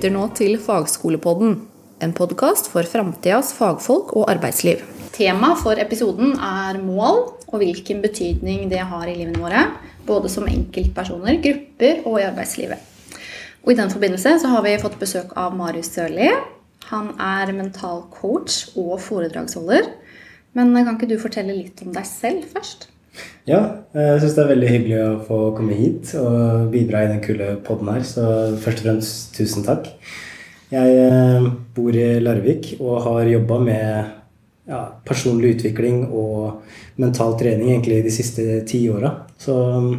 lytter nå til Fagskolepodden, en podkast for framtidas fagfolk og arbeidsliv. Tema for episoden er mål og hvilken betydning det har i livene våre. Både som enkeltpersoner, grupper og i arbeidslivet. Og I den forbindelse så har vi fått besøk av Marius Sørli. Han er mental coach og foredragsholder. Men kan ikke du fortelle litt om deg selv først? Ja, jeg syns det er veldig hyggelig å få komme hit og bidra i den kule poden her. Så først og fremst tusen takk. Jeg eh, bor i Larvik og har jobba med ja, personlig utvikling og mental trening egentlig de siste ti åra. Så um,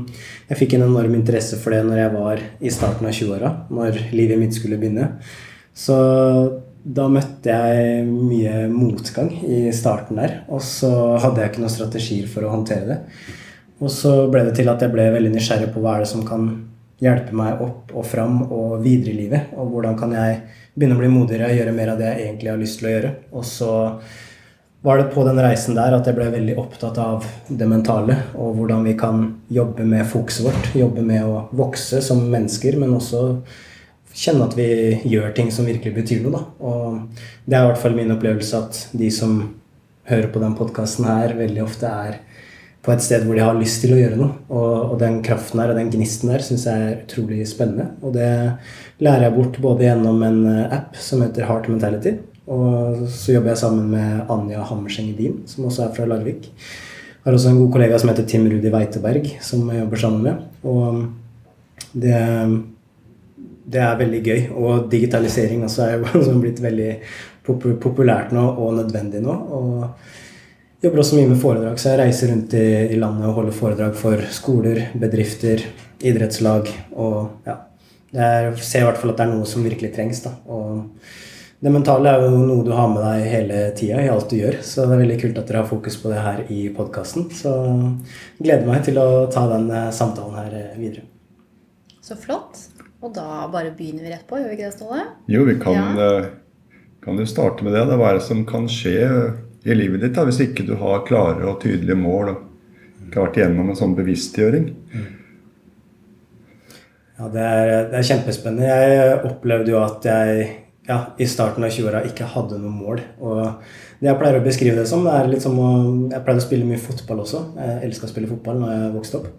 jeg fikk en enorm interesse for det når jeg var i starten av 20-åra, når livet mitt skulle begynne. Så da møtte jeg mye motgang i starten der, og så hadde jeg ikke noen strategier for å håndtere det. Og så ble det til at jeg ble veldig nysgjerrig på hva er det som kan hjelpe meg opp og fram og videre i livet. Og hvordan kan jeg begynne å bli modigere og gjøre mer av det jeg egentlig har lyst til å gjøre. Og så var det på den reisen der at jeg ble veldig opptatt av det mentale. Og hvordan vi kan jobbe med fokuset vårt. Jobbe med å vokse som mennesker, men også kjenne at vi gjør ting som virkelig betyr noe. Da. Og det er i hvert fall min opplevelse at de som hører på den podkasten her, veldig ofte er på et sted hvor de har lyst til å gjøre noe. Og, og den kraften der og den gnisten der syns jeg er utrolig spennende. Og det lærer jeg bort både gjennom en app som heter Heart Mentality, og så jobber jeg sammen med Anja Hammerseng Edin, som også er fra Larvik. Jeg har også en god kollega som heter Tim Rudi Weiteberg, som jeg jobber sammen med. Og det, det er veldig gøy. Og digitalisering også er jo blitt veldig populært nå og nødvendig nå. Og jobber også mye med foredrag, så jeg reiser rundt i, landet og holder foredrag for skoler, bedrifter, idrettslag og ja. Jeg ser i hvert fall at det er noe som virkelig trengs. da, og det mentale er jo noe du har med deg hele tida i alt du gjør. Så det er veldig kult at dere har fokus på det her i podkasten. Så gleder meg til å ta den eh, samtalen her eh, videre. Så flott. Og da bare begynner vi rett på, gjør vi ikke det, Ståle? Jo, vi kan, ja. Eh, kan jo starte med det. Det er hva som kan skje i livet ditt da, hvis ikke du har klare og tydelige mål og ikke har vært igjennom en sånn bevisstgjøring. Ja, det er, det er kjempespennende. Jeg opplevde jo at jeg ja, i starten av 20-åra ikke hadde noe mål. Og det jeg pleier å beskrive det som, det er litt som å Jeg pleide å spille mye fotball også. Jeg elska å spille fotball når jeg vokste opp.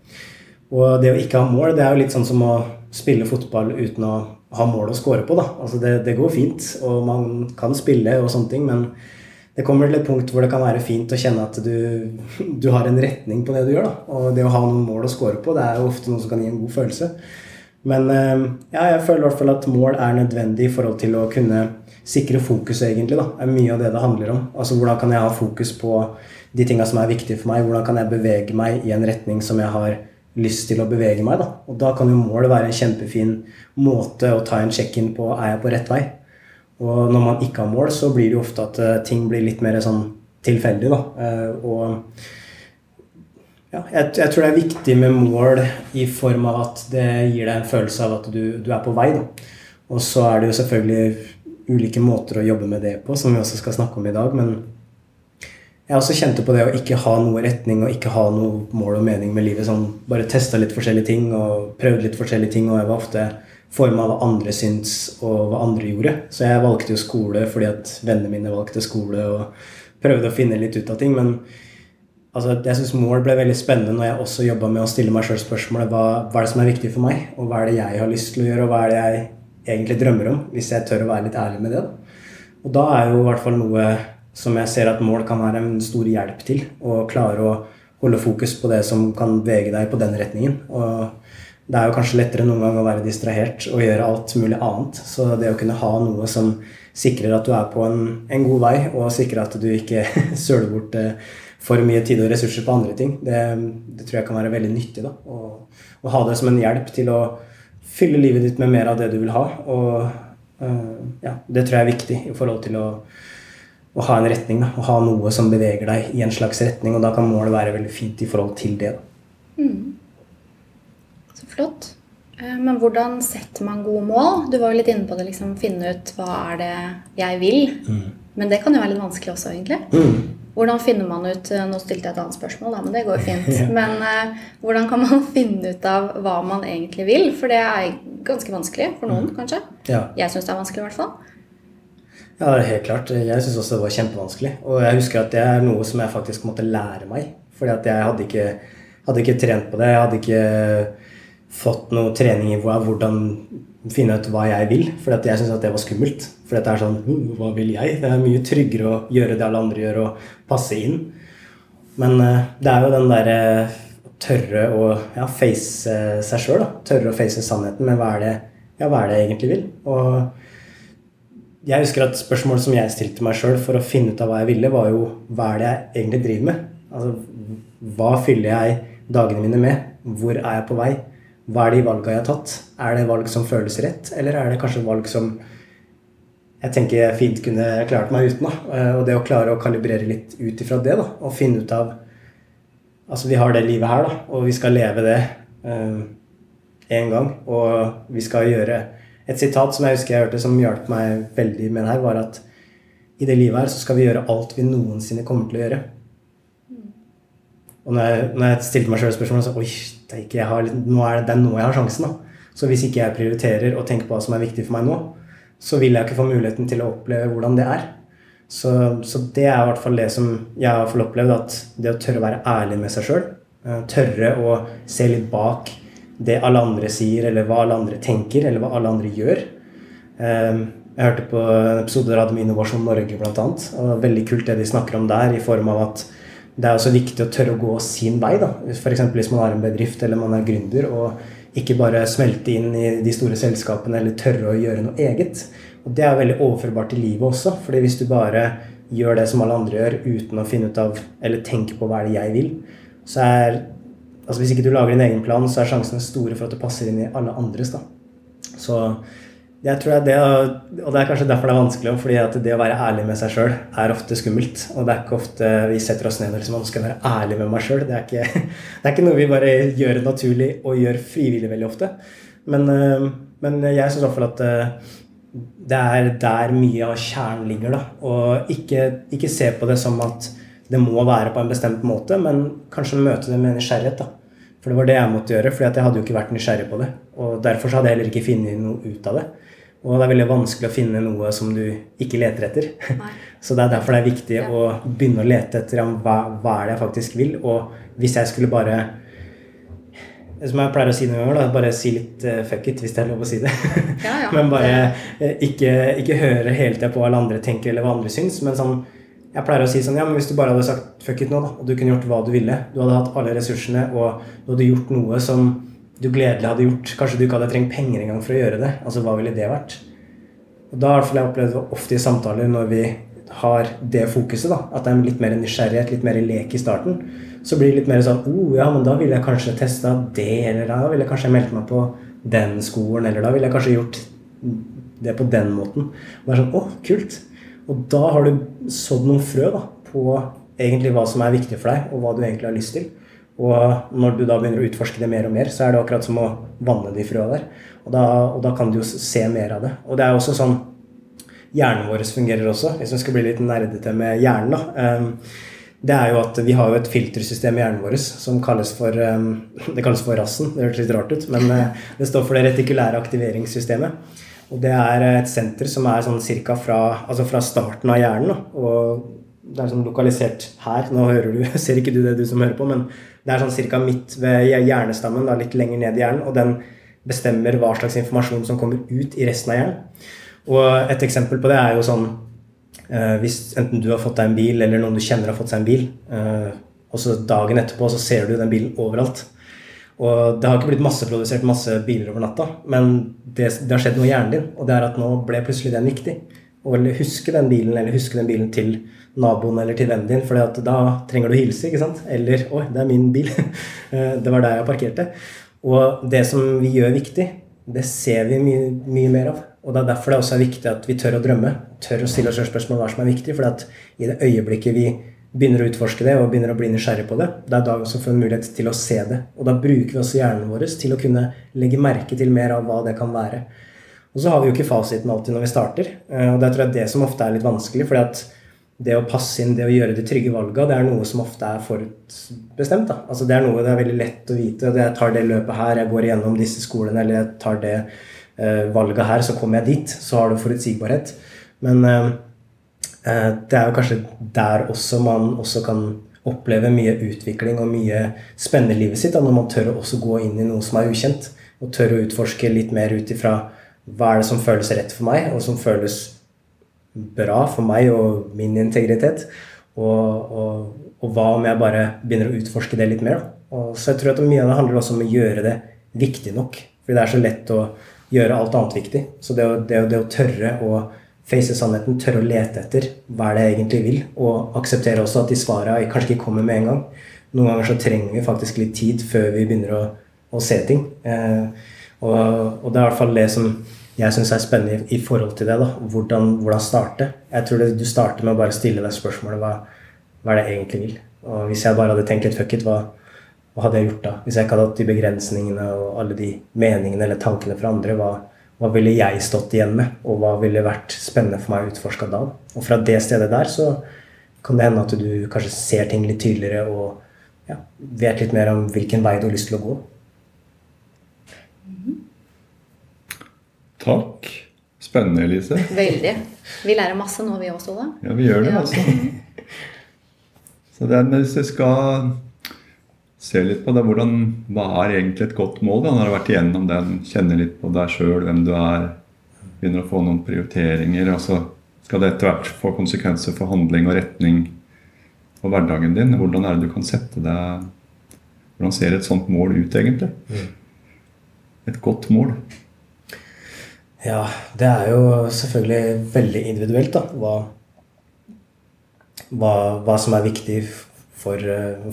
Og det å ikke ha mål, det er jo litt sånn som å spille fotball uten å ha mål å score på, da. Altså det, det går fint, og man kan spille og sånne ting, men det kommer til et punkt hvor det kan være fint å kjenne at du, du har en retning på det du gjør. da. Og det å ha noen mål å score på, det er jo ofte noe som kan gi en god følelse. Men eh, ja, jeg føler i hvert fall at mål er nødvendig i forhold til å kunne sikre fokus, egentlig. da, er mye av det det handler om. Altså Hvordan kan jeg ha fokus på de tinga som er viktige for meg? Hvordan kan jeg bevege meg i en retning som jeg har lyst til å bevege meg? da, Og da kan jo mål være en kjempefin måte å ta en check-in på er jeg på rett vei. Og når man ikke har mål, så blir det jo ofte at uh, ting blir litt mer sånn tilfeldig. da, uh, og ja, jeg, jeg, tror det er viktig med mål i form av at det gir deg en følelse av at du, du er på vei. Da. Og så er det jo selvfølgelig ulike måter å jobbe med det på, som vi også skal snakke om i dag. Men jeg også kjente på det å ikke ha noe retning og ikke ha noe mål og mening med livet. Sånn, bare testa litt forskjellige ting og prøvde litt forskjellige ting, og jeg var ofte forma av hva andre syns og hva andre gjorde. Så jeg valgte jo skole fordi at vennene mine valgte skole og prøvde å finne litt ut av ting. men altså, Jeg syns mål ble veldig spennende når jeg også jobba med å stille meg sjøl spørsmålet hva, hva er det som er viktig for meg, og hva er det jeg har lyst til å gjøre, og hva er det jeg egentlig drømmer om, hvis jeg tør å være litt ærlig med det. Da. Og da er jo i hvert fall noe som jeg ser at mål kan være en stor hjelp til. Å klare å holde fokus på det som kan bevege deg på den retningen. Og det er jo kanskje lettere noen gang å være distrahert og gjøre alt mulig annet. Så det å kunne ha noe som sikrer at du er på en, en god vei, og sikrer at du ikke søler bort eh, for mye tid og ressurser på andre ting. Det, det tror jeg kan være veldig nyttig. da, Å ha det som en hjelp til å fylle livet ditt med mer av det du vil ha. Og uh, ja, det tror jeg er viktig i forhold til å, å ha en retning. Da, å ha noe som beveger deg i en slags retning. Og da kan målet være veldig fint i forhold til det. Mm. Så flott. Eh, men hvordan setter man gode mål? Du var jo litt inne på det. liksom Finne ut hva er det jeg vil. Mm. Men det kan jo være litt vanskelig også, egentlig. Mm. Hvordan finner man ut eh, Nå stilte jeg et annet spørsmål, da, men det går jo fint. Men uh, hvordan kan man finne ut av hva man egentlig vil? For det er ganske vanskelig for noen, mm. kanskje. Ja. Jeg syns det er vanskelig, i hvert fall. Ja, helt klart. Jeg syns også det var kjempevanskelig. Og jeg husker at det er noe som jeg faktisk måtte lære meg. Fordi at jeg hadde ikke, hadde ikke trent på det. Jeg hadde ikke fått noe trening i hvordan finne ut hva jeg vil. For jeg syns det var skummelt. For det er sånn hm, Hva vil jeg? Det er mye tryggere å gjøre det alle andre gjør, og passe inn. Men uh, det er jo den derre uh, tørre å ja, face uh, seg sjøl. Tørre å face sannheten. Men hva er, det, ja, hva er det jeg egentlig vil? Og jeg husker at spørsmålet som jeg stilte meg sjøl for å finne ut av hva jeg ville, var jo hva er det jeg egentlig driver med? Altså, hva fyller jeg dagene mine med? Hvor er jeg på vei? Hva er de valga jeg har tatt? Er det valg som føles rett, eller er det kanskje valg som jeg tenker jeg fint kunne klart meg uten? da, eh, Og det å klare å kalibrere litt ut ifra det, da, og finne ut av Altså, vi har det livet her, da, og vi skal leve det én eh, gang. Og vi skal gjøre Et sitat som jeg husker jeg hørte som hjalp meg veldig med det her, var at i det livet her så skal vi gjøre alt vi noensinne kommer til å gjøre. Og når jeg, når jeg stilte meg sjøl spørsmålet, så Oi, det er, ikke, har, nå er det, nå jeg har sjansen. da. Så hvis ikke jeg prioriterer og tenker på hva som er viktig for meg nå, så vil jeg ikke få muligheten til å oppleve hvordan det er. Så, så det er i hvert fall det som jeg har opplevd, at det å tørre å være ærlig med seg sjøl, eh, tørre å se litt bak det alle andre sier, eller hva alle andre tenker, eller hva alle andre gjør. Eh, jeg hørte på en episode av med Innovasjon Norge, blant annet. Og veldig kult det de snakker om der, i form av at det er også viktig å tørre å gå sin vei. F.eks. hvis man har en bedrift eller man er gründer. og ikke bare smelte inn i de store selskapene eller tørre å gjøre noe eget. Og Det er veldig overførbart til livet også. fordi hvis du bare gjør det som alle andre gjør, uten å finne ut av eller tenke på hva er det jeg vil, så er altså Hvis ikke du lager din egen plan, så er sjansene store for at det passer inn i alle andres. da. Så jeg tror det, Og det er kanskje derfor det er vanskelig, fordi at det å være ærlig med seg sjøl er ofte skummelt. Og det er ikke ofte vi setter oss ned og liksom, skal være ærlig med meg sjøl. Det, det, er ikke noe vi bare gjør naturlig og gjør frivillig veldig ofte. Men, eh, men jeg syns i hvert fall at eh, det er der mye av kjernen ligger. da, Og ikke, ikke, se på det som at det må være på en bestemt måte, men kanskje møte det med nysgjerrighet. da. For det var det jeg måtte gjøre, for jeg hadde jo ikke vært nysgjerrig på det. Og derfor hadde jeg heller ikke funnet noe ut av det. Og det er veldig vanskelig å finne noe som du ikke leter etter. Så det er derfor det er viktig ja. å begynne å lete etter ja, hva, hva er det jeg faktisk vil. Og hvis jeg skulle bare Som jeg pleier å si noen ganger, da, bare si litt uh, fuck it, hvis det er lov å si det. Ja, men bare uh, ikke, ikke høre hele tida på hva alle andre tenker eller hva andre syns. Men sånn, jeg pleier å si sånn Ja, men hvis du bare hadde sagt fuck it nå, da, og du kunne gjort hva du ville Du hadde hatt alle ressursene, og du hadde gjort noe som du gledelig hadde gjort. Kanskje du ikke hadde trengt penger engang for å gjøre det. Altså, Hva ville det vært? Og Da har jeg opplevd ofte i samtaler når vi har det fokuset, da, at det er litt mer nysgjerrighet, litt mer lek i starten, så blir det litt mer sånn oh, ja, men da ville jeg kanskje testa det, eller da ville jeg kanskje meldt meg på den skolen, eller da ville jeg kanskje gjort det på den måten. Og det er sånn Å, oh, kult. Og da har du sådd noen frø da, på egentlig hva som er viktig for deg, og hva du egentlig har lyst til. Og når du da begynner å utforske det mer og mer, så er det akkurat som å vanne de frøa der. Og da, og da, kan du jo se mer av det. Og det er også sånn hjernen vår fungerer også, hvis vi skal bli litt nerdete med hjernen. da, ehm, det er jo at Vi har jo et filtersystem i hjernen vår som kalles for ehm, det kalles for rassen. Det hørtes litt rart ut, men eh, det står for det retikulære aktiveringssystemet. Og Det er et senter som er sånn cirka fra, altså fra starten av hjernen. og det er sånn lokalisert her. Nå du, ser ikke du det, du som hører på, men det er sånn ca. midt ved hjernestammen, da, litt lenger ned i hjernen. Og den bestemmer hva slags informasjon som kommer ut i resten av hjernen. Og et eksempel på det er jo sånn eh, Hvis enten du har fått deg en bil, eller noen du kjenner har fått seg en bil, eh, og så dagen etterpå så ser du den bilen overalt. Og det har ikke blitt masseprodusert masse biler over natta, men det, det, har skjedd noe i hjernen din, og det er at nå ble plutselig den viktig. Å huske den bilen, eller huske den bilen til naboen eller til vennen din, for da trenger du å hilse. ikke sant? Eller 'Oi, det er min bil'. Eh, det var der jeg parkerte. Og det som vi gjør viktig, det ser vi mye, mye mer av. Og det er derfor det også er viktig at vi tør å drømme. Tør å stille oss spørsmål hva som er viktig. For i det øyeblikket vi begynner å utforske det og begynner å bli nysgjerrig på det, det er da vi også får en mulighet til å se det. Og da bruker vi også hjernen vår til å kunne legge merke til mer av hva det kan være. Og så har vi jo ikke fasiten alltid når vi starter. Eh, og det tror jeg det som ofte er litt vanskelig. fordi at det å passe inn, det å gjøre de trygge valga, det er noe som ofte er forutbestemt. Da. Altså det er noe det er veldig lett å vite. Jeg tar det løpet her, jeg går igjennom disse skolene, eller jeg tar det uh, valget her, så kommer jeg dit. Så har du forutsigbarhet. Men uh, det er jo kanskje der også man også kan oppleve mye utvikling og mye spennende livet sitt, da, når man tør å også gå inn i noe som er ukjent. Og tør å utforske litt mer ut ifra hva er det som føles rett for meg, og som føles bra for meg og min integritet. Og, og, og hva om jeg bare begynner å utforske det litt mer? Og så jeg tror at mye av det handler også om å gjøre det viktig nok. Fordi det er så lett å gjøre alt annet viktig. Så det å, det, det å tørre å face sannheten, tørre å lete etter hva det egentlig vil, og akseptere også at de svara kanskje ikke kommer med en gang. Noen ganger så trenger vi faktisk litt tid før vi begynner å, å se ting. Eh, og, og, det er i hvert fall det som jeg syns er spennende i, i, forhold til det. da, Hvordan, hvordan starte. Jeg tror det, du starter med å bare stille deg spørsmålet hva, hva er det jeg egentlig vil. Og hvis jeg bare hadde tenkt litt fuck it, hva, hva hadde jeg gjort da? Hvis jeg ikke hadde hatt de begrensningene og alle de meningene eller tankene fra andre, hva, hva ville jeg stått igjen med? Og hva ville vært spennende for meg å utforske da? Og fra det stedet der så kan det hende at du kanskje ser ting litt tydeligere og ja, vet litt mer om hvilken vei du har lyst til å gå. Takk. Spennende, Elise. Veldig. Vi lærer masse nå, vi også, da. Ja, vi gjør det, ja. altså. Så det er, hvis du skal se litt på det, hvordan, hva er egentlig et godt mål? Da, når du har vært igjennom den, kjenner litt på deg sjøl, hvem du er, begynner å få noen prioriteringer. og så skal det etter hvert få konsekvenser for handling og retning og hverdagen din. Hvordan er det du kan sette deg Hvordan ser et sånt mål ut, egentlig? Mm. Et godt mål. Ja, det er jo selvfølgelig veldig individuelt, da. Hva, hva, hva som er viktig for,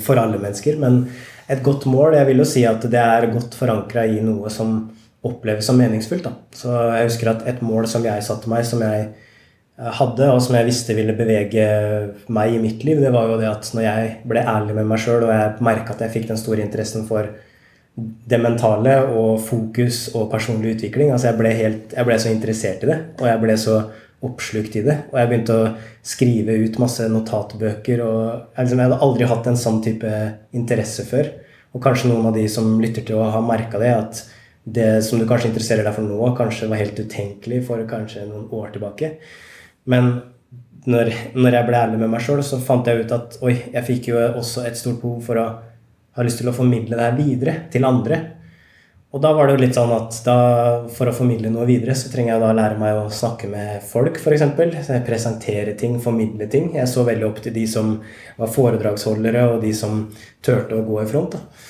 for, alle mennesker. Men et godt mål Jeg vil jo si at det er godt forankra i noe som oppleves som meningsfullt. Da. Så jeg husker at et mål som jeg satte meg, som jeg eh, hadde, og som jeg visste ville bevege meg i mitt liv, det var jo det at når jeg ble ærlig med meg sjøl, og jeg merka at jeg fikk den store interessen for det mentale og fokus og personlig utvikling. Altså jeg ble, helt, jeg ble så interessert i det, og jeg ble så oppslukt i det. Og jeg begynte å skrive ut masse notatbøker. og Jeg, liksom, jeg hadde aldri hatt en sånn type interesse før. Og kanskje noen av de som lytter til å ha merka det, at det som du kanskje interesserer deg for nå, kanskje var helt utenkelig for kanskje noen år tilbake. Men når, når jeg ble ærlig med meg sjøl, så fant jeg ut at oi, jeg fikk jo også et stort behov for å ha lyst til å formidle det her videre til andre. Og da var det jo litt sånn at da, for å formidle noe videre, så trenger jeg da lære meg å snakke med folk, f.eks. Presentere ting, formidle ting. Jeg så veldig opp til de som var foredragsholdere, og de som turte å gå i front. da.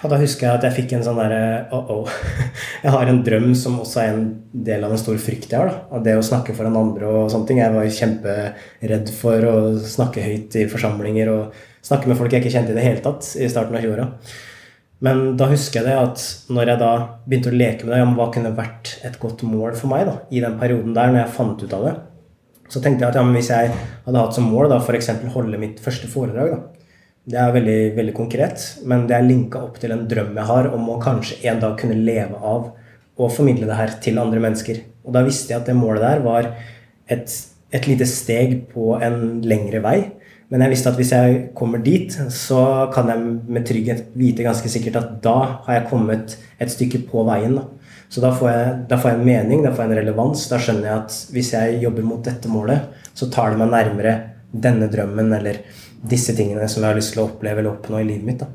Og da husker jeg at jeg fikk en sånn derre oh, oh. Jeg har en drøm som også er en del av en stor frykt jeg har. da. Det å snakke foran andre og sånne ting. Jeg var kjemperedd for å snakke høyt i forsamlinger og snakke med folk jeg ikke kjente i det hele tatt i starten av 20-åra. Men da husker jeg det at når jeg da begynte å leke med det, om hva kunne vært et godt mål for meg da, i den perioden der, når jeg fant ut av det, så tenkte jeg at ja, hvis jeg hadde hatt som mål da, f.eks. holde mitt første foredrag da, Det er veldig, veldig konkret, men det er linka opp til en drøm jeg har om å kanskje en dag kunne leve av å formidle det her til andre mennesker. Og da visste jeg at det målet der var et, et lite steg på en lengre vei men jeg visste at hvis jeg kommer dit, så kan jeg med trygghet vite ganske sikkert at da har jeg kommet et stykke på veien. Da. Så da får, jeg, da får, jeg, en mening, da får jeg en relevans. Da skjønner jeg at hvis jeg jobber mot dette målet, så tar det meg nærmere denne drømmen eller disse tingene som jeg har lyst til å oppleve eller oppnå i livet mitt. Da.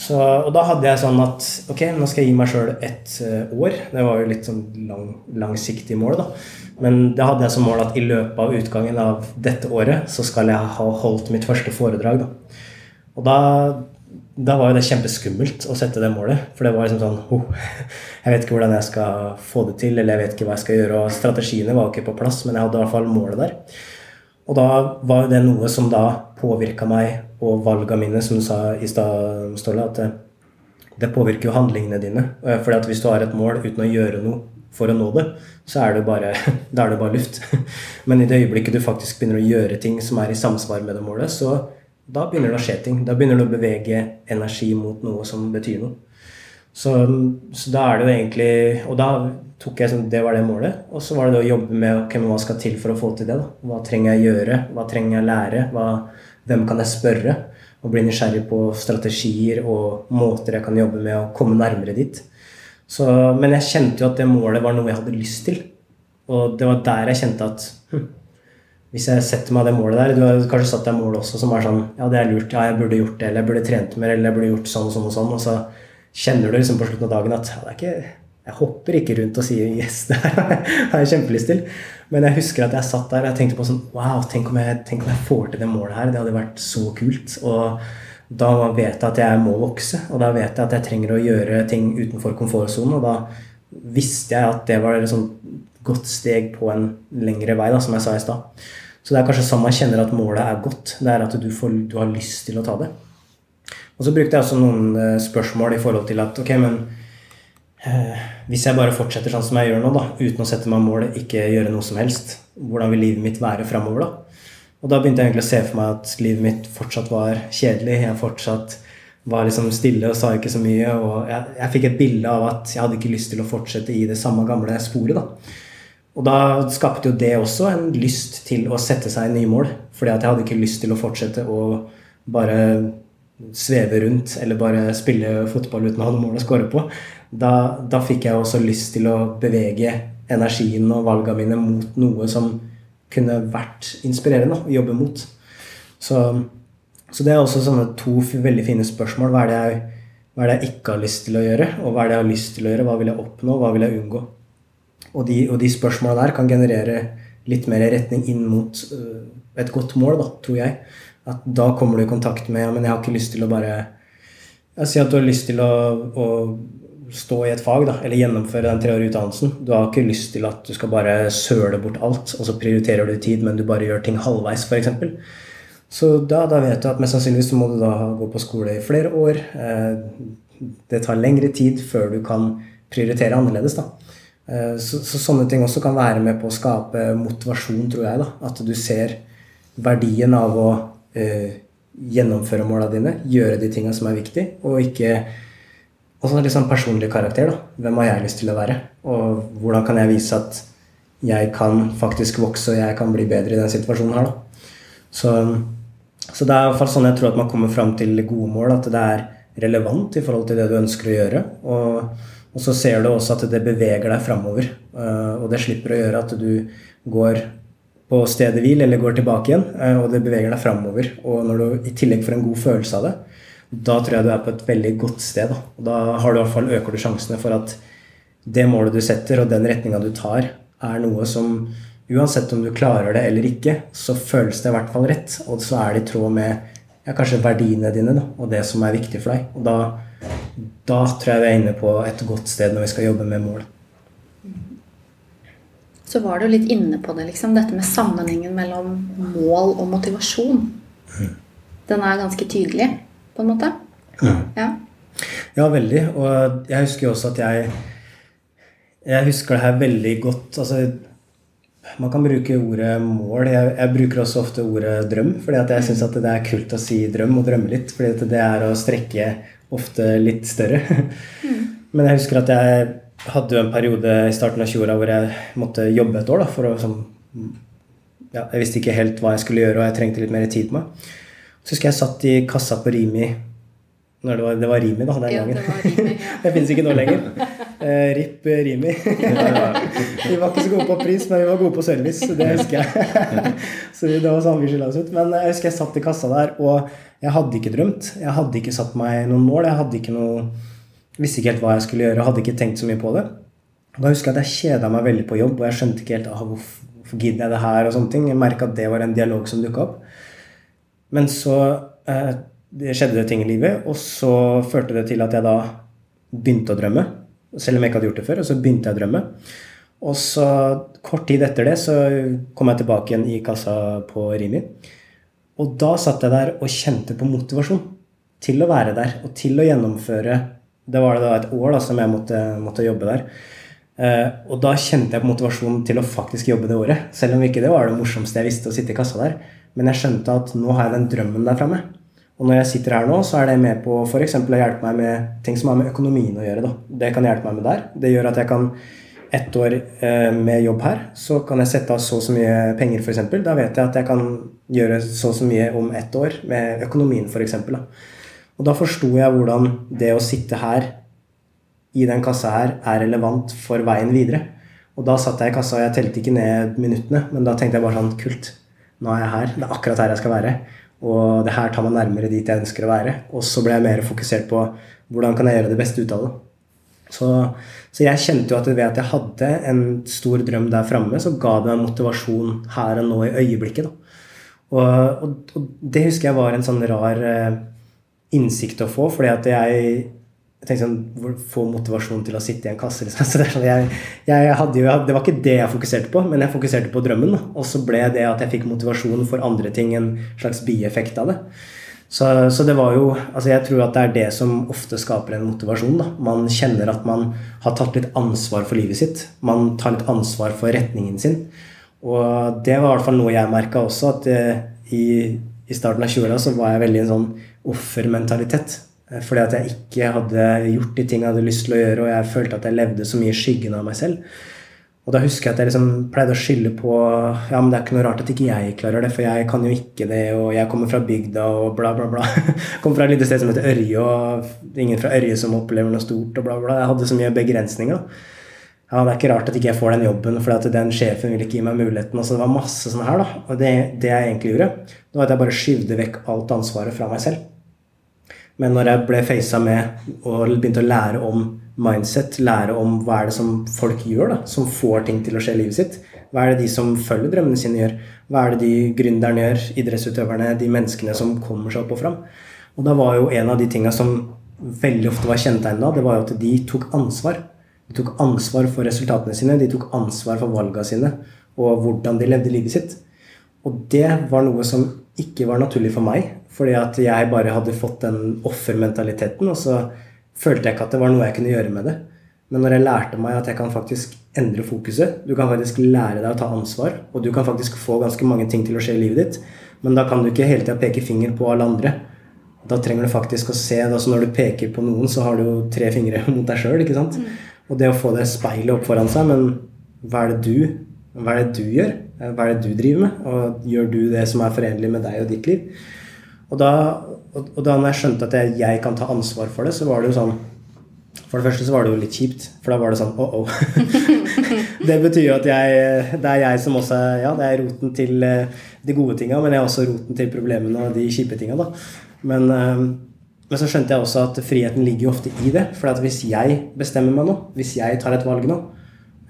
Så, og da hadde jeg sånn at ok, nå skal jeg gi meg sjøl et uh, år. Det var jo litt sånn lang, langsiktig mål, da. Men det hadde jeg som mål at i løpet av utgangen av dette året så skal jeg ha holdt mitt første foredrag. Da. Og da, da var jo det kjempeskummelt å sette det målet. For det var liksom sånn oh, Jeg vet ikke hvordan jeg skal få det til, eller jeg vet ikke hva jeg skal gjøre. Og strategiene var ikke på plass, men jeg hadde i hvert fall målet der. Og da var jo det noe som da påvirka meg og valga mine, som du sa i stad, Ståle, at det, påvirker jo handlingene dine. Fordi at hvis du har et mål uten å gjøre noe for å nå det, så er det bare, da er det bare luft. Men i det øyeblikket du faktisk begynner å gjøre ting som er i samsvar med det målet, så da begynner det å skje ting. Da begynner du å bevege energi mot noe som betyr noe. Så, så, da er det jo egentlig Og da tok jeg sånn Det var det målet. Og så var det det å jobbe med okay, hva skal til for å få til det. da? Hva trenger jeg gjøre? Hva trenger jeg lære? Hva, hvem kan jeg spørre? Og bli nysgjerrig på strategier og måter jeg kan jobbe med å komme nærmere dit. Så, men jeg kjente jo at det målet var noe jeg hadde lyst til. Og det var der jeg kjente at hm, hvis jeg setter meg det målet der Du har kanskje satt deg mål også som er sånn Ja, det er lurt. Ja, jeg burde gjort det. Eller jeg burde trent mer. Eller jeg burde gjort sånn og sånn og sånn. Og så kjenner du liksom på slutten av dagen at ja, det er ikke jeg hopper ikke rundt og sier 'yes', det har jeg kjempelyst til. Men jeg husker at jeg satt der og jeg tenkte på sånn Wow, tenk om, jeg, tenk om jeg får til det målet her. Det hadde vært så kult. Og da vet jeg at jeg må vokse, og da vet jeg at jeg trenger å gjøre ting utenfor komfortsonen. Og da visste jeg at det var et godt steg på en lengre vei, da, som jeg sa i stad. Så det er kanskje sånn man kjenner at målet er godt. Det er at du, får, du har lyst til å ta det. Og så brukte jeg også noen eh, spørsmål i forhold til at ok, men eh, hvis jeg bare fortsetter sånn som jeg gjør nå, da, uten å sette meg mål, ikke gjøre noe som helst, hvordan vil livet mitt være framover da? Og da begynte jeg egentlig å se for meg at livet mitt fortsatt var kjedelig. Jeg fortsatt var liksom stille og sa ikke så mye. Og jeg, jeg fikk et bilde av at jeg hadde ikke lyst til å fortsette i det samme gamle sporet. da. Og da skapte jo det også en lyst til å sette seg nye mål. Fordi at jeg hadde ikke lyst til å fortsette å bare sveve rundt eller bare spille fotball uten å ha noe mål å score på. Da, da, fikk jeg også lyst til å bevege energien og valgene mine mot noe som kunne vært inspirerende å jobbe mot. Så, så, det er også sånne to veldig fine spørsmål. Hva er, jeg, hva er det jeg ikke har lyst til å gjøre? Og hva er det jeg har lyst til å gjøre? Hva vil jeg oppnå? Hva vil jeg unngå? Og de, og de spørsmåla der kan generere litt mer retning inn mot uh, et godt mål, da, tror jeg. At da kommer du i kontakt med ja, men jeg har ikke lyst til å bare sier at du har lyst til å, å stå i et fag, da, eller gjennomføre den treårige utdannelsen. Du har ikke lyst til at du skal bare søle bort alt, og så prioriterer du tid, men du bare gjør ting halvveis, f.eks. Så da, da, vet du at mest sannsynlig så må du da gå på skole i flere år. Eh, det tar lengre tid før du kan prioritere annerledes. da. Eh, så, så, sånne ting også kan være med på å skape motivasjon, tror jeg. da, At du ser verdien av å uh, gjennomføre måla dine, gjøre de tinga som er viktig, og ikke Og så litt sånn personlig karakter. da, Hvem har jeg lyst til å være? Og hvordan kan jeg vise at jeg kan faktisk vokse, og jeg kan bli bedre i den situasjonen her, da. Så, så det er i hvert fall sånn jeg tror at man kommer fram til gode mål, at det er relevant i forhold til det du ønsker å gjøre. og og så ser du også at det beveger deg framover. Eh, og det slipper å gjøre at du går på stedet hvil eller går tilbake igjen. Eh, og det beveger deg framover. Og når du i tillegg får en god følelse av det, da tror jeg du er på et veldig godt sted. Da, og da har du i hvert fall øker du sjansene for at det målet du setter, og den retninga du tar, er noe som uansett om du klarer det eller ikke, så føles det i hvert fall rett. Og så er det i tråd med ja, kanskje verdiene dine da, og det som er viktig for deg. Og da da tror jeg vi er inne på et godt sted når vi skal jobbe med mål. Så var du litt inne på det, liksom, dette med sammenhengen mellom mål og motivasjon. Den er ganske tydelig, på en måte. Ja, ja veldig. Og jeg husker jo også at jeg Jeg husker det her veldig godt. altså man kan bruke ordet mål. Jeg, jeg, bruker også ofte ordet drøm. fordi jeg syns det er kult å si drøm og drømme litt. fordi det er å strekke ofte litt større. Mm. Men jeg husker at jeg hadde jo en periode i starten av 20-åra hvor jeg måtte jobbe et år. Da, for å, som, ja, jeg visste ikke helt hva jeg skulle gjøre, og jeg trengte litt mer tid på meg. Så husker jeg satt i kassa på Rimi når det var, det var Rimi da, den ja, gangen. Det, Rimi, ja. det fins ikke nå lenger. Eh, RIP eh, Rimi. vi var ikke så gode på pris, men vi var gode på service. Det husker jeg. så det var sånn vi skylda oss ut. Men jeg husker jeg satt i kassa der, og jeg hadde ikke drømt. Jeg hadde ikke satt meg noen mål. Jeg hadde ikke noe, visste ikke helt hva jeg skulle gjøre. Hadde ikke tenkt så mye på det. Da husker jeg at jeg kjeda meg veldig på jobb, og jeg skjønte ikke helt ah, hvorfor gidder jeg det her. og sånne ting. Jeg merka at det var en dialog som dukka opp. Men så eh, det skjedde det ting i livet, og så førte det til at jeg da begynte å drømme. Selv om jeg ikke hadde gjort det før. Og så begynte jeg å drømme. Og så kort tid etter det så kom jeg tilbake igjen i kassa på Rimi. Og da satt jeg der og kjente på motivasjon til å være der og til å gjennomføre Det var det da et år da, som jeg måtte, måtte jobbe der. Eh, og da kjente jeg på motivasjon til å faktisk jobbe det året. Selv om ikke det var det morsomste jeg visste, å sitte i kassa der. Men jeg skjønte at nå har jeg den drømmen der framme. Og når jeg sitter her nå, så er det med på f.eks. å hjelpe meg med ting som har med økonomien å gjøre. Da. Det kan hjelpe meg med der. Det gjør at jeg kan ett år eh, med jobb her, så kan jeg sette av så og så mye penger, f.eks. Da vet jeg at jeg kan gjøre så og så mye om ett år med økonomien, f.eks. Og da forsto jeg hvordan det å sitte her i den kassa her er relevant for veien videre. Og da satt jeg i kassa, og jeg telte ikke ned minuttene, men da tenkte jeg bare sånn Kult, nå er jeg her. Det er akkurat her jeg skal være. Og det her tar meg nærmere dit jeg ønsker å være. Og så ble jeg mer fokusert på hvordan kan jeg gjøre det beste ut av det. Så, så jeg kjente jo at ved at jeg hadde en stor drøm der framme, så ga det meg motivasjon her og nå i øyeblikket. Og, og, og, det husker jeg var en sånn rar eh, innsikt å få, fordi at jeg jeg tenkte sånn, Få motivasjon til å sitte i en kasse. Liksom. Så det, sånn, jeg, jeg jo, det, var ikke det jeg fokuserte på, men jeg fokuserte på drømmen. Og så ble det at jeg fikk motivasjon for andre ting, en slags bieffekt av det. Så, så, det var jo altså Jeg tror at det er det som ofte skaper en motivasjon. Da. Man kjenner at man har tatt litt ansvar for livet sitt. Man tar litt ansvar for retningen sin. Og det var i hvert fall noe jeg merka også, at eh, i, i starten av 20-åra så var jeg veldig en sånn offermentalitet. Eh, fordi at jeg ikke hadde gjort de tingene jeg hadde lyst til å gjøre, og jeg følte at jeg levde så mye i skyggen av meg selv. Og da husker jeg at jeg liksom pleide å skylde på ja, men det er ikke noe rart at ikke jeg klarer det, for jeg kan jo ikke det, og jeg kommer fra bygda og bla, bla, bla. kommer fra et lite sted som heter Ørje, og ingen fra Ørje som opplever noe stort, og bla, bla. Jeg hadde så mye begrensninger. Ja, det er ikke rart at ikke jeg får den jobben, for den sjefen vil ikke gi meg muligheten. Og så det var masse sånn her, da. Og det, det jeg egentlig gjorde, det var at jeg bare skyvde vekk alt ansvaret fra meg selv. Men når jeg ble facet med og begynte å lære om mindset, lære om hva er det som folk gjør da, som får ting til å skje i livet sitt, hva er det de som følger drømmene sine, gjør? Hva er det de gründerne gjør, idrettsutøverne, de menneskene som kommer seg opp og fram? Og da var jo en av de tinga som veldig ofte var kjennetegnet da, det var jo at de tok ansvar. De tok ansvar for resultatene sine, de tok ansvar for valgene sine og hvordan de levde livet sitt. Og det var noe som ikke var naturlig for meg. Fordi at jeg bare hadde fått den offermentaliteten, og så følte jeg ikke at det var noe jeg kunne gjøre med det. Men når jeg lærte meg at jeg kan faktisk endre fokuset, du kan faktisk lære deg å ta ansvar, og du kan faktisk få ganske mange ting til å skje i livet ditt, men da kan du ikke hele tida peke finger på alle andre. Da trenger du faktisk å se altså Når du peker på noen, så har du jo tre fingre mot deg sjøl. Mm. Og det å få det speilet opp foran seg, men hva er det du hva er det du gjør? Hva er det du driver med? Og gjør du det som er forenlig med deg og ditt liv? Og da, og, og da jeg skjønte at jeg, jeg, kan ta ansvar for det, så var det jo sånn For det første så var det jo litt kjipt, for da var det sånn oh, oh. det betyr jo at jeg, det er jeg som også Ja, det er roten til eh, de gode tinga, men jeg er også roten til problemene og de kjipe tinga, da. Men, eh, men, så skjønte jeg også at friheten ligger jo ofte i det. For at hvis jeg bestemmer meg nå, hvis jeg tar et valg nå,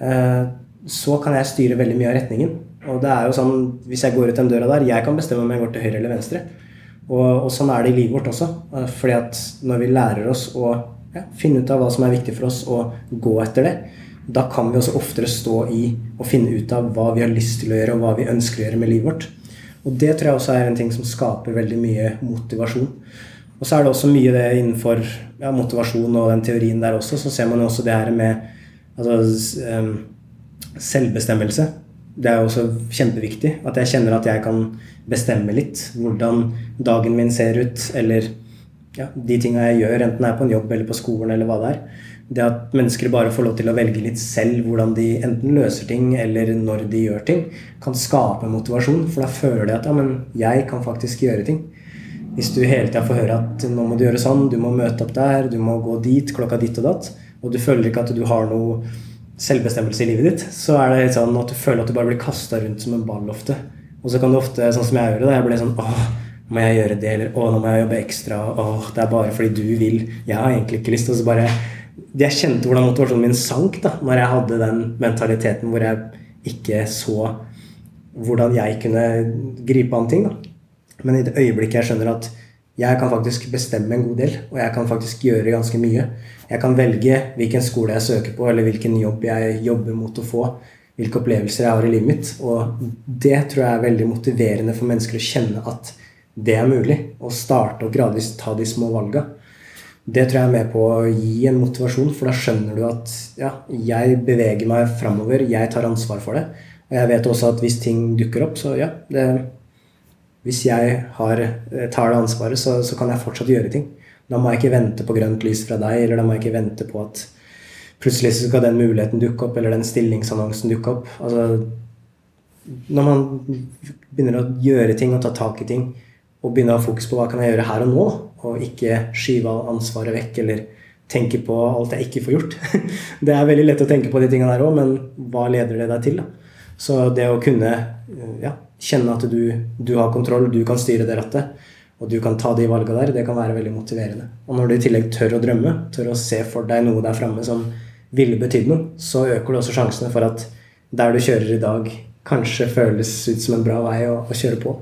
eh, så kan jeg styre veldig mye av retningen. Og det er jo sånn, Hvis jeg går ut den døra der, jeg kan bestemme om jeg går til høyre eller venstre. Og, og, sånn er det i livet vårt også. Fordi at når vi lærer oss å ja, finne ut av hva som er viktig for oss, og gå etter det, da kan vi også oftere stå i og finne ut av hva vi har lyst til å gjøre, og hva vi ønsker å gjøre med livet vårt. Og det tror jeg også er en ting som skaper veldig mye motivasjon. Og så er det også mye det innenfor ja, motivasjon og den teorien der også, så ser man jo også det her med altså, selvbestemmelse det er også kjempeviktig. At jeg kjenner at jeg kan bestemme litt hvordan dagen min ser ut, eller ja, de tinga jeg gjør, enten det er på en jobb eller på skolen eller hva det er. Det at mennesker bare får lov til å velge litt selv hvordan de enten løser ting eller når de gjør ting, kan skape motivasjon. For da føler de at ja, men jeg kan faktisk gjøre ting. Hvis du hele tida får høre at nå må du gjøre sånn, du må møte opp der, du må gå dit klokka ditt og datt, og du føler ikke at du har noe selvbestemmelse i livet ditt, så er det litt sånn at du føler at du bare blir kasta rundt som en ball ofte. Og så kan du ofte, sånn som jeg gjør det, jeg blir sånn åh, må jeg gjøre det, eller åh, nå må jeg jobbe ekstra, åh, det er bare fordi du vil. Jeg har egentlig ikke lyst. Og så bare Jeg kjente hvordan motivasjonen min sank da når jeg hadde den mentaliteten hvor jeg ikke så hvordan jeg kunne gripe an ting. da. Men i det øyeblikket jeg skjønner at jeg kan faktisk bestemme en god del, og jeg kan faktisk gjøre ganske mye. Jeg kan velge hvilken skole jeg søker på, eller hvilken jobb jeg jobber mot å få. Hvilke opplevelser jeg har i livet mitt. Og det tror jeg er veldig motiverende for mennesker å kjenne at det er mulig. Å starte og gradvis ta de små valga. Det tror jeg er med på å gi en motivasjon, for da skjønner du at ja, jeg beveger meg framover, jeg tar ansvar for det. Og jeg vet også at hvis ting dukker opp, så ja, det, Hvis jeg har, eh, tar det ansvaret, så, så, kan jeg fortsatt gjøre ting. Da må jeg ikke vente på grønt lys fra deg, eller da må jeg ikke vente på at plutselig skal den muligheten dukke opp, eller den stillingsannonsen dukke opp. Altså, når man begynner å gjøre ting og ta tak i ting, og begynner å ha fokus på hva kan jeg gjøre her og nå, og ikke skyve ansvaret vekk eller tenke på alt jeg ikke får gjort. Det er veldig lett å tenke på de tingene der òg, men hva leder det deg til? da? Så det å kunne ja, kjenne at du, du, har kontroll, du kan styre det rattet, og du kan ta de valgene der, det kan være veldig motiverende. Og når du i tillegg tør å drømme, tør å se for deg noe der framme som ville betydd noe, så øker det også sjansene for at der du kjører i dag, kanskje føles ut som en bra vei å, å kjøre på.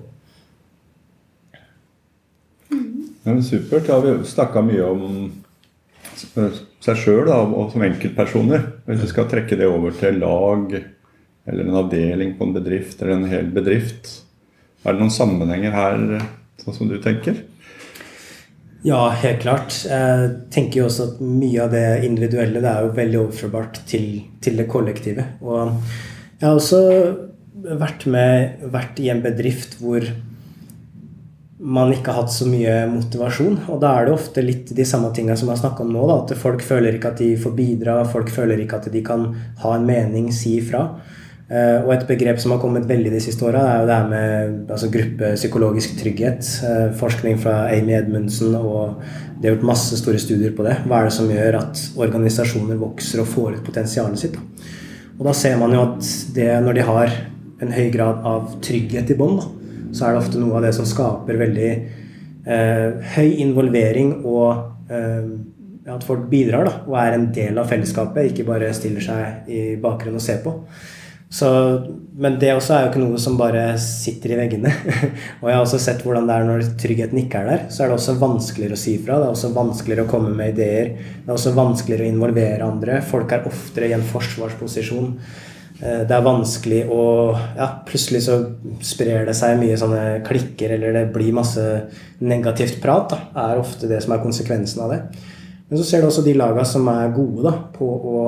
Ja, supert. Vi har vi snakka mye om seg sjøl og som enkeltpersoner. Hvis vi skal trekke det over til lag eller en avdeling på en bedrift eller en hel bedrift, er det noen sammenhenger her, sånn som du tenker? Ja, helt klart. Jeg tenker jo også at mye av det individuelle det er jo veldig overførbart til, til det kollektive. Og jeg har også vært med vært i en bedrift hvor man ikke har hatt så mye motivasjon. Og da er det ofte litt de samme tingene som jeg har snakka om nå. Da, at folk føler ikke at de får bidra, folk føler ikke at de kan ha en mening, si ifra. Uh, og et begrep som har kommet veldig de siste åra, er jo det her med altså, gruppepsykologisk trygghet. Uh, forskning fra Amy Edmundsen, og det er gjort masse store studier på det. Hva er det som gjør at organisasjoner vokser og får ut potensialet sitt? Da? Og da ser man jo at det, når de har en høy grad av trygghet i bånn, så er det ofte noe av det som skaper veldig eh, høy involvering og eh, at folk bidrar da, og er en del av fellesskapet, ikke bare stiller seg i bakgrunnen og ser på. Så, men det også er jo ikke noe som bare sitter i veggene. og jeg har også sett hvordan det er når tryggheten ikke er der. Så er det også vanskeligere å si fra. Det er også vanskeligere å komme med ideer. Det er også vanskeligere å involvere andre. Folk er oftere i en forsvarsposisjon. Eh, det er vanskelig å Ja, plutselig så sprer det seg mye sånne klikker, eller det blir masse negativt prat. da, er ofte det som er konsekvensen av det. Men så ser du også de laga som er gode da, på å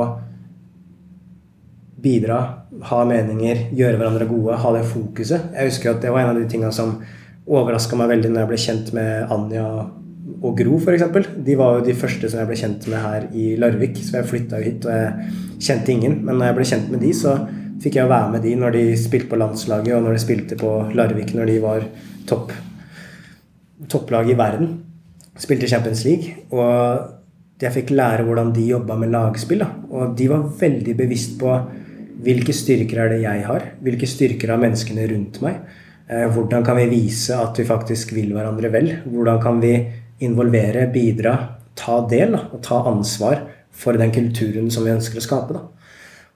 bidra, ha meninger, gjøre hverandre gode, ha det fokuset. Jeg husker at det var en av de tinga som overraska meg veldig når jeg ble kjent med Anja og Gro, f.eks. De var jo de første som jeg ble kjent med her i Larvik. Så jeg flytta jo hit, og jeg kjente ingen. Men når jeg ble kjent med de, så fikk jeg være med de når de spilte på landslaget, og når de spilte på Larvik når de var topp topplag i verden. Spilte Champions League. Og jeg fikk lære hvordan de jobba med lagspill. Da. Og de var veldig bevisst på hvilke styrker er det jeg har? Hvilke styrker har menneskene rundt meg? Eh, hvordan kan vi vise at vi faktisk vil hverandre vel? Hvordan kan vi involvere, bidra, ta del og ta ansvar for den kulturen som vi ønsker å skape. Da.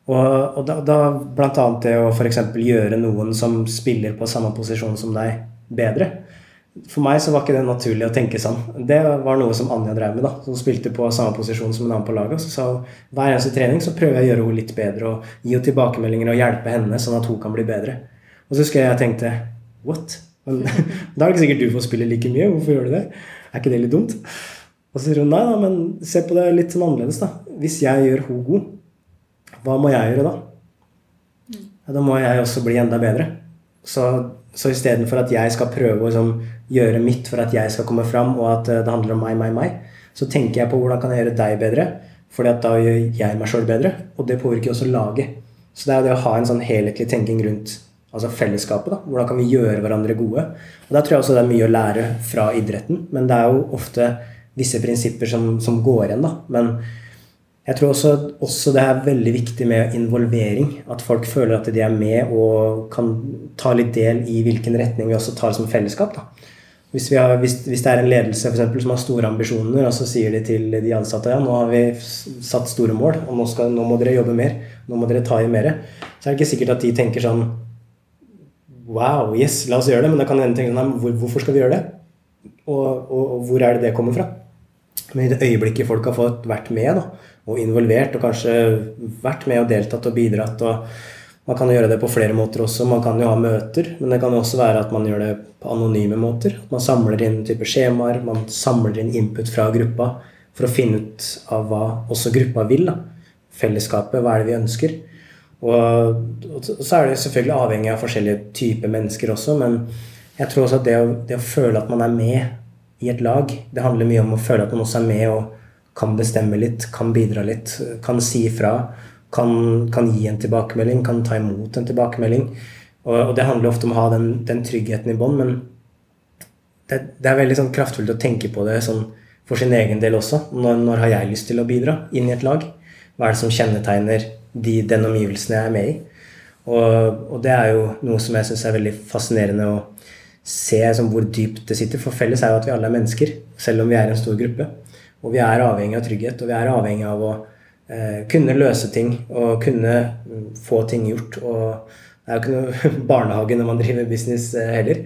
Og, og da, da bl.a. det å f.eks. gjøre noen som spiller på samme posisjon som deg, bedre. For meg så var ikke det naturlig å tenke sånn. Det var noe som Anja drev med. da, Hun spilte på samme posisjon som en annen på laget. Så sa hver eneste trening så prøver jeg å gjøre henne litt bedre og gi henne tilbakemeldinger og hjelpe henne sånn at hun kan bli bedre. Og så husker jeg jeg tenkte What? Men, da er det ikke sikkert du får spille like mye. Hvorfor gjør du det? Er ikke det litt dumt? Og så sier hun nei, da, men se på det litt sånn annerledes, da. Hvis jeg gjør hun god, hva må jeg gjøre da? Ja, da må jeg også bli enda bedre. Så, så istedenfor at jeg skal prøve å liksom, gjøre mitt for at jeg skal komme fram, og at eh, det handler om meg, meg, meg, så tenker jeg på hvordan kan jeg gjøre deg bedre, fordi at da gjør jeg meg sjøl bedre. Og det påvirker også laget. Så det er det å ha en sånn helhetlig tenking rundt altså fellesskapet. da, Hvordan kan vi gjøre hverandre gode? Og Der tror jeg også det er mye å lære fra idretten. Men det er jo ofte visse prinsipper som, som går igjen. da, Men jeg tror også, også, det er veldig viktig med involvering. At folk føler at de er med og kan ta litt del i hvilken retning vi også tar som fellesskap. da. Hvis, har, hvis, hvis, det er en ledelse for eksempel, som har store ambisjoner, og så sier de til de ansatte ja, nå har vi satt store mål, og nå, skal, nå må dere jobbe mer, nå må dere ta i mer, så er det ikke sikkert at de tenker sånn Wow, yes, la oss gjøre det. Men da kan en tenke sånn, hvor, hvorfor skal vi gjøre det? Og, og, og, hvor er det det kommer fra? Men i det øyeblikket folk har fått vært med da, og involvert, og kanskje vært med og deltatt og bidratt og Man kan gjøre det på flere måter også. Man kan jo ha møter, men det kan jo også være at man gjør det på anonyme måter. Man samler inn type skjemaer, man samler inn input fra gruppa for å finne ut av hva også gruppa vil. da. Fellesskapet, hva er det vi ønsker? Og, og, så er det selvfølgelig avhengig av forskjellige typer mennesker også, men jeg tror også at det å, det å, føle at man er med i et lag, det handler mye om å føle at man også er med og kan bestemme litt, kan bidra litt, kan si ifra. Kan, kan, gi en tilbakemelding, kan ta imot en tilbakemelding. Og, og det handler ofte om å ha den, den tryggheten i bånd, men det, det, er veldig sånn kraftfullt å tenke på det sånn for sin egen del også. Når, når, har jeg lyst til å bidra inn i et lag? Hva er det som kjennetegner de, den omgivelsen jeg er med i? Og, og, det er jo noe som jeg syns er veldig fascinerende å se som hvor dypt det sitter. For felles er jo at vi alle er mennesker, selv om vi er en stor gruppe. Og vi er avhengig av trygghet, og vi er avhengig av å kunne løse ting og kunne få ting gjort. Og det er jo ikke noe barnehage når man driver business eh, heller.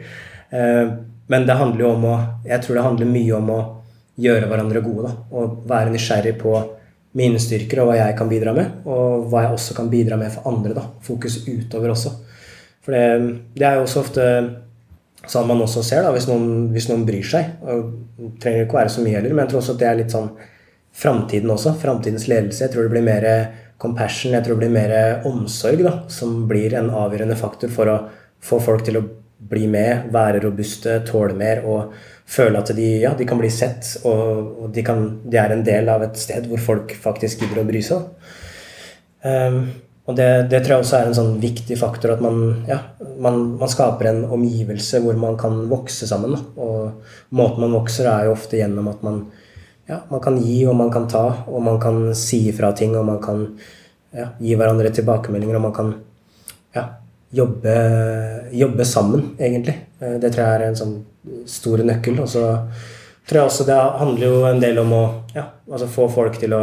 Eh, men det handler jo om å Jeg tror det handler mye om å gjøre hverandre gode. Da, og være nysgjerrig på mine styrker og hva jeg kan bidra med. Og hva jeg også kan bidra med for andre. da, Fokus utover også. For det, det er jo også ofte sånn man også ser, da, hvis noen, hvis noen bryr seg. og Det trenger ikke være så mye heller, men jeg tror også at det er litt sånn framtiden også. Framtidens ledelse. Jeg tror det blir mer compassion, jeg tror det blir mer omsorg da, som blir en avgjørende faktor for å få folk til å bli med, være robuste, tåle mer og føle at de, ja, de kan bli sett, og, de, kan, de, er en del av et sted hvor folk faktisk gidder å bry seg. Um, og det, det, tror jeg også er en sånn viktig faktor, at man, ja, man, man skaper en omgivelse hvor man kan vokse sammen. Og måten man vokser, er jo ofte gjennom at man, ja, man kan gi og man kan ta, og man kan si ifra ting, og man kan ja, gi hverandre tilbakemeldinger, og man kan ja, jobbe, jobbe, sammen, egentlig. Eh, det tror jeg er en sånn stor nøkkel. Og så tror jeg også det handler jo en del om å altså få folk til å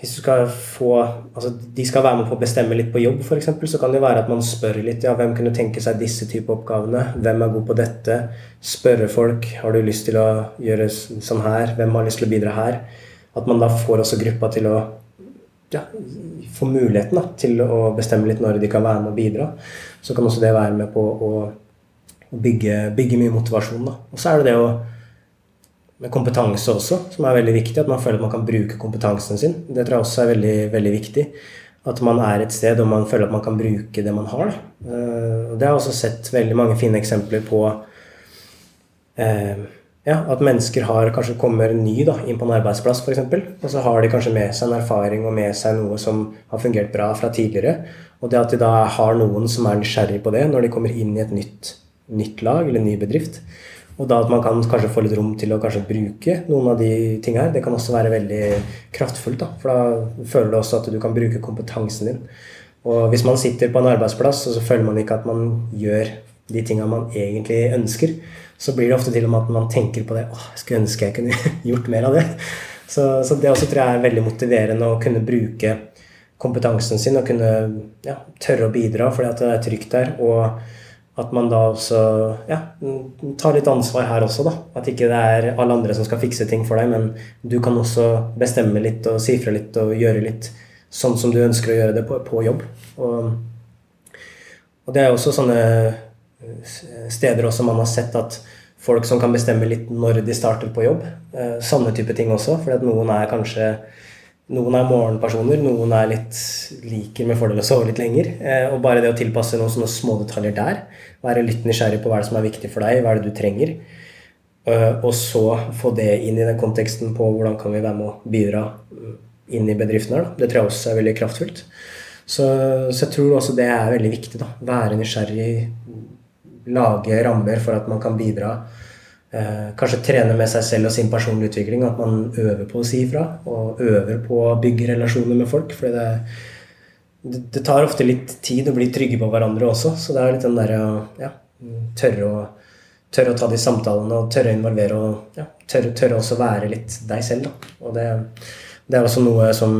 hvis du skal få, altså De skal være med på å bestemme litt på jobb, f.eks. Så kan det være at man spør litt. ja, Hvem kunne tenke seg disse type oppgavene? Hvem er god på dette? Spørre folk. Har du lyst til å gjøre sånn her? Hvem har lyst til å bidra her? At man da får også gruppa til å ja, få muligheten da, til å bestemme litt når de kan være med og bidra, så kan også det være med på å, bygge, bygge, mye motivasjon. Da. Og så er det det å med kompetanse også, som er veldig viktig. At man føler at man kan bruke kompetansen sin. Det tror jeg også er veldig, veldig viktig. At man er et sted og man føler at man kan bruke det man har. Uh, det har jeg også sett veldig mange fine eksempler på. Uh, ja, at mennesker har, kanskje kommer ny da, inn på en arbeidsplass f.eks. Og så har de kanskje med seg en erfaring og med seg noe som har fungert bra fra tidligere. Og det at de da har noen som er nysgjerrig på det når de kommer inn i et nytt, nytt lag eller ny bedrift. Og da at man kan kanskje få litt rom til å kanskje bruke noen av de tingene her, det kan også være veldig kraftfullt. da, For da føler du også at du kan bruke kompetansen din. Og hvis man sitter på en arbeidsplass og så føler man ikke at man gjør de tingene man egentlig ønsker, så blir det ofte til og med at man tenker på det. åh, jeg skulle ønske jeg kunne gjort mer av det. Så, så det også tror jeg er veldig motiverende å kunne bruke kompetansen sin og kunne ja, tørre å bidra fordi at det er trygt der. Og at man da også ja, tar litt ansvar her også, da. At ikke det er alle andre som skal fikse ting for deg, men du kan også bestemme litt og si fra litt og gjøre litt sånn som du ønsker å gjøre det på, på jobb. Og, og det er også sånne steder også man har sett at folk som kan bestemme litt når de starter på jobb. Eh, sånne type ting også. For at noen er kanskje noen er morgenpersoner, noen er litt liker med fordel å sove litt lenger. Eh, og bare det å tilpasse noen sånne små detaljer der, være litt nysgjerrig på hva det som er viktig for deg, hva er det du trenger, eh, og så få det inn i den konteksten på hvordan kan vi være med å bidra inn i bedriften her, det tror jeg også er veldig kraftfullt. Så, så jeg tror også det er veldig viktig. da, Være nysgjerrig, lage rammer for at man kan bidra. Eh, kanskje trene med seg selv og sin personlige utvikling. At man øver på å si ifra. Og øver på å bygge relasjoner med folk. For det, det, tar ofte litt tid å bli trygge på hverandre også. Så det er litt den derre ja, tørre å, tørre å ta de samtalene og tørre å involvere og ja, tørre, tørre også være litt deg selv. Da. Og det, det er også noe som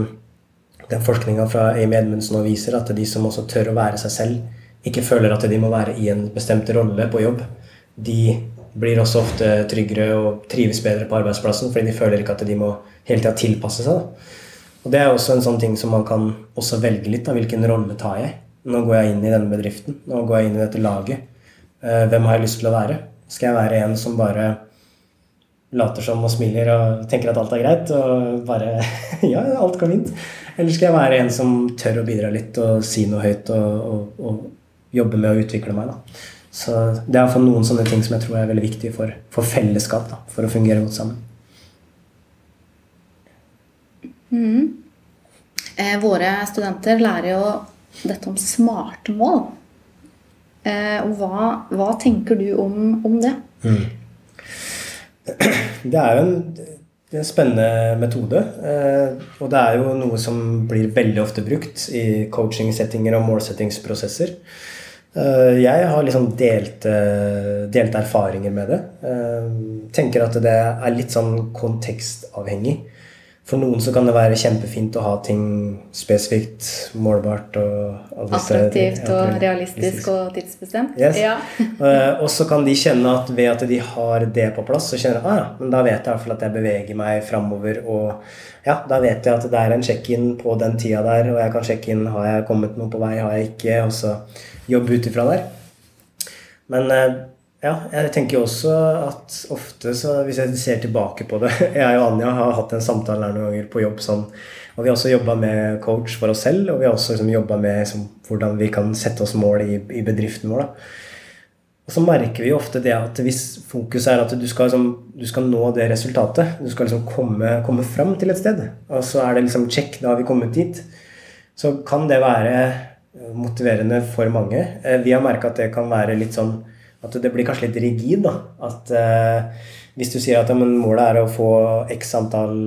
den forskninga fra Amy Edmundsen nå viser, at de som også tør å være seg selv, ikke føler at de må være i en bestemt rolle på jobb. De blir også ofte tryggere og trives bedre på arbeidsplassen fordi de føler ikke at de må hele tida tilpasse seg. Da. Og Det er også en sånn ting som man kan også velge litt. Da. Hvilken rolle tar jeg? Nå går jeg inn i denne bedriften. Nå går jeg inn i dette laget. Eh, hvem har jeg lyst til å være? Skal jeg være en som bare later som og smiler og tenker at alt er greit, og bare Ja, alt går fint. Eller skal jeg være en som tør å bidra litt og si noe høyt og, og, og jobbe med å utvikle meg. da. Så det er iallfall noen sånne ting som jeg tror er veldig viktig for, for fellesskap. Da, for å fungere godt sammen. Mm. Eh, våre studenter lærer jo dette om smarte mål. Eh, og hva, hva, tenker du om, om det? Mm. Det er jo en, en spennende metode. Eh, og det er jo noe som blir veldig ofte brukt i coaching-settinger og målsettingsprosesser. Eh, jeg har liksom delte, delte erfaringer med det. Eh, tenker at det er litt sånn kontekstavhengig. For noen så kan det være kjempefint å ha ting spesifikt, målbart og Attraktivt og realistisk og tidsbestemt. Yes. Ja. Eh, og så kan de kjenne at ved at de har det på plass, så kjenner de ah, ja, men da vet jeg i hvert fall at jeg beveger meg framover. Og ja, da vet jeg at det er en check-in på den tida der, og jeg kan sjekke inn har jeg kommet noe på vei, har jeg ikke. og så jobbe ut ifra der. Men eh, ja, jeg tenker jo også at ofte, hvis jeg ser tilbake på det Jeg og Anja har hatt en samtale her noen ganger på jobb sånn, og vi har også jobba med coach for oss selv, og vi har også liksom, jobba med liksom, hvordan vi kan sette oss mål i, i bedriften vår. da. Og så merker vi ofte det at hvis fokuset er at du skal, liksom, du skal nå det resultatet, du skal liksom komme, komme fram til et sted, og så er det liksom check, da har vi kommet dit, så kan det være motiverende for mange. Eh, vi har merka at det kan være litt sånn at det blir kanskje litt rigid. da, At eh, hvis du sier at ja, målet er å få x antall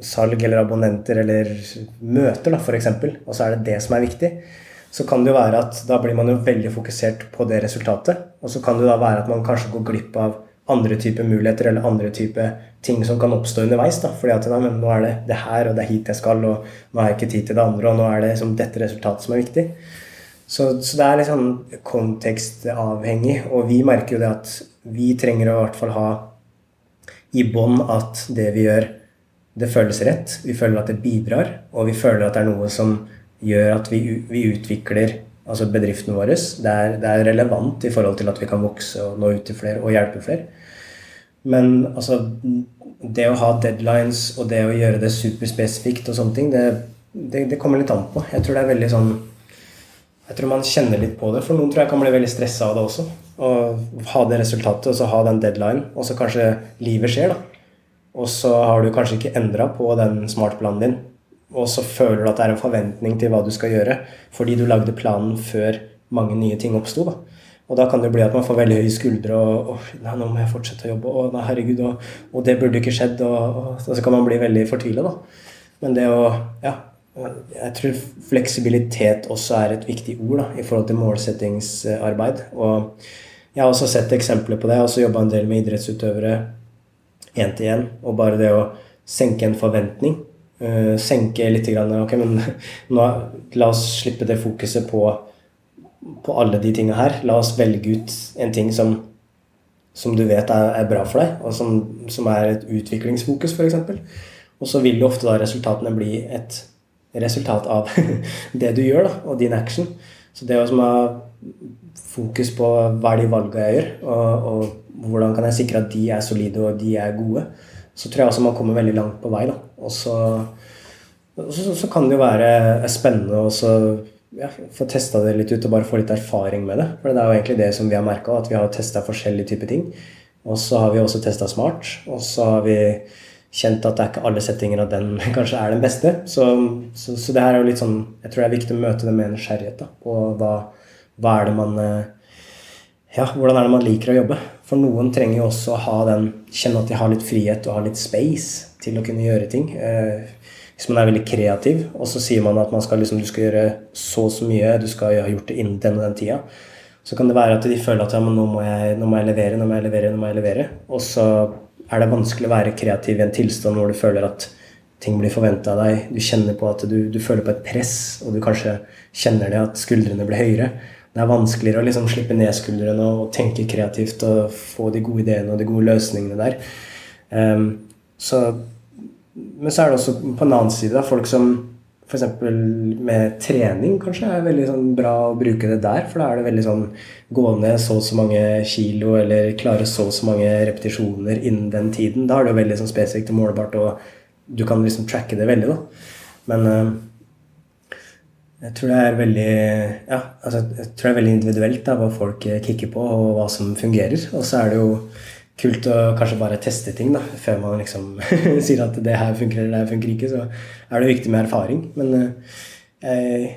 salg eller abonnenter eller møter, da, f.eks., og så er det det som er viktig, så kan det jo være at da blir man jo veldig fokusert på det resultatet. Og så kan det da være at man kanskje går glipp av andre typer muligheter eller andre typer ting som kan oppstå underveis. da, fordi at nei, nå er det det her, og det er hit jeg skal, og nå har jeg ikke tid til det andre, og nå er det liksom dette resultatet som er viktig. Så, så, det er litt sånn kontekstavhengig, og vi merker jo det at vi trenger å i hvert fall ha i bånd at det vi gjør, det føles rett. Vi føler at det bidrar, og vi føler at det er noe som gjør at vi, vi utvikler altså bedriften vår. Det er, det er relevant i forhold til at vi kan vokse og nå ut til flere og hjelpe flere. Men altså Det å ha deadlines og det å gjøre det superspesifikt og sånne ting, det, det, det, kommer litt an på. Jeg tror det er veldig sånn Jeg tror man kjenner litt på det. For noen tror jeg kan bli veldig stressa av det også. Å ha det resultatet og så ha den deadline, og så kanskje livet skjer, da. Og så har du kanskje ikke endra på den smartplanen din. Og så føler du at det er en forventning til hva du skal gjøre, fordi du lagde planen før mange nye ting oppsto. Og da kan det bli at man får veldig høye skuldre og, og nei, 'Nå må jeg fortsette å jobbe.' Og nei, herregud, og, og det burde ikke skjedd. Og, og, så kan man bli veldig fortvila, da. Men det å Ja. Jeg tror fleksibilitet også er et viktig ord da, i forhold til målsettingsarbeid. Og jeg har også sett eksempler på det. Jeg har også jobba en del med idrettsutøvere én til én. Og bare det å senke en forventning. Uh, senke litt grann, Ok, men nå, la oss slippe det fokuset på på alle de tinga her. La oss velge ut en ting som, som du vet er, er, bra for deg, og som, som er et utviklingsfokus, f.eks. Og så vil jo ofte da resultatene bli et resultat av det du gjør, da, og din action. Så det å ha fokus på hva er de valgene jeg gjør, og, og, hvordan kan jeg sikre at de er solide og de er gode, så tror jeg også man kommer veldig langt på vei. da. Og så, så, så kan det jo være spennende å ja, få testa det litt ut og bare få litt erfaring med det. For det er jo egentlig det som vi har merka, at vi har testa forskjellige typer ting. Og så har vi også testa smart, og så har vi kjent at det er ikke alle settinger at den kanskje er den beste. Så, så, så, det her er jo litt sånn Jeg tror det er viktig å møte det med nysgjerrighet på hva, hva er det man eh, Ja, hvordan er det man liker å jobbe? For noen trenger jo også å ha den Kjenne at de har litt frihet og har litt space til å kunne gjøre ting. Eh, hvis man er veldig kreativ, og så sier man at man skal, liksom, du skal gjøre så og så mye, du skal ha gjort det innen den og den tida, så kan det være at de føler at ja, men nå må, jeg, nå må jeg levere, nå må jeg levere, nå må jeg levere. Og så er det vanskelig å være kreativ i en tilstand hvor du føler at ting blir forventa av deg. Du kjenner på at du, du, føler på et press, og du kanskje kjenner det at skuldrene blir høyere. Det er vanskeligere å liksom slippe ned skuldrene og tenke kreativt og få de gode ideene og de gode løsningene der. Um, så men så er det også på en annen side da, folk som f.eks. med trening kanskje er veldig sånn bra å bruke det der. For da er det veldig sånn gå ned så og så mange kilo eller klare så og så mange repetisjoner innen den tiden. Da er det jo veldig sånn spesifikt og målbart, og du kan liksom tracke det veldig. da. Men uh, Jeg tror det er veldig, ja, altså, jeg tror det er veldig individuelt da, hva folk kicker på, og hva som fungerer. Og så er det jo kult å kanskje bare teste ting da, før man liksom sier at det her funker eller det her funker ikke. Så er det viktig med erfaring. Men eh, jeg,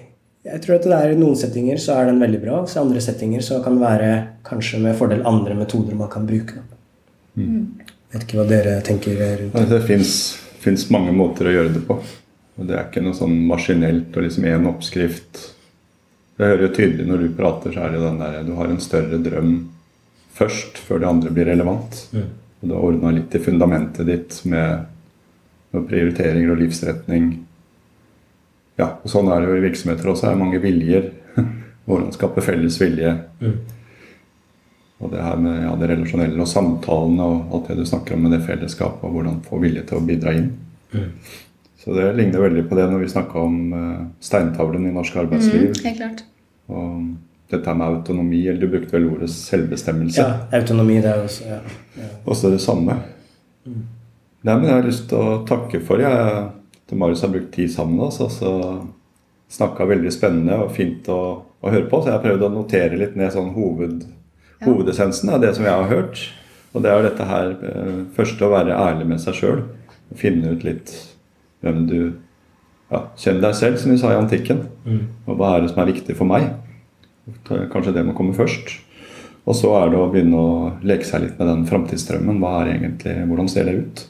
jeg tror at det er i noen settinger så er den veldig bra. Så i andre settinger så kan det være kanskje med fordel andre metoder man kan bruke. Da. Mm. Vet ikke hva dere tenker rundt det. Det fins mange måter å gjøre det på. Og Det er ikke noe sånn maskinelt og liksom én oppskrift. Jeg hører jo tydelig når du prater, så er det den der du har en større drøm først, før det andre blir relevant. Mm. Og du har ordna litt i fundamentet ditt med, med, prioriteringer og livsretning. Ja, og Sånn er det jo i virksomheter også. Det er mange viljer. Hvordan skape felles vilje. Mm. Og det her med ja, det relasjonelle og samtalene og alt det du snakker om med det fellesskapet, og hvordan få vilje til å bidra inn. Mm. Så det ligner veldig på det når vi snakka om uh, steintavlen i norsk arbeidsliv. Mm, helt klart. Og dette med autonomi, eller du brukte vel ordet selvbestemmelse. Ja, autonomi, det er også ja. ja. Også det samme. Mm. Nei, men jeg har lyst til å takke for jeg, at Marius har brukt tid sammen med oss. og så Snakka veldig spennende og fint å, å, høre på. Så jeg har prøvd å notere litt ned sånn hoved, ja. hovedessensen av det som jeg har hørt. Og det er dette her først første å være ærlig med seg sjøl. Finne ut litt hvem du ja, Kjenn deg selv, som vi sa i antikken. Mm. Og hva er det som er viktig for meg? Kanskje det må komme først. Og så er det å begynne å leke seg litt med den framtidsdrømmen. Er Hvordan ser det ut?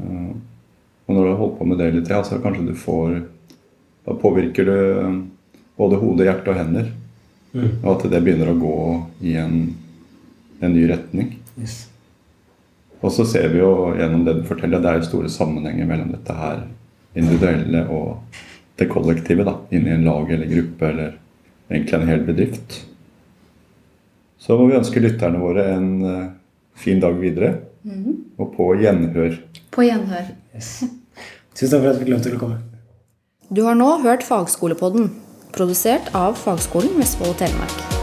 Eh, og når du har holdt på med det litt, ja, så kanskje du får Da påvirker du eh, både hode, hjerte og hender. Mm. Og at det begynner å gå i en, en ny retning. Yes. Og så ser vi jo gjennom det du forteller, det er jo store sammenhenger mellom dette her individuelle og det kollektive. da, Inni en lag eller gruppe eller egentlig en hel bedrift. Så må vi ønske lytterne våre en uh, fin dag videre. Mm. Og på gjenhør. På gjenhør. Yes. Tusen takk for at vi fikk lov til å komme. Du har nå hørt Fagskolepodden, produsert av Fagskolen Vestfold og Telemark.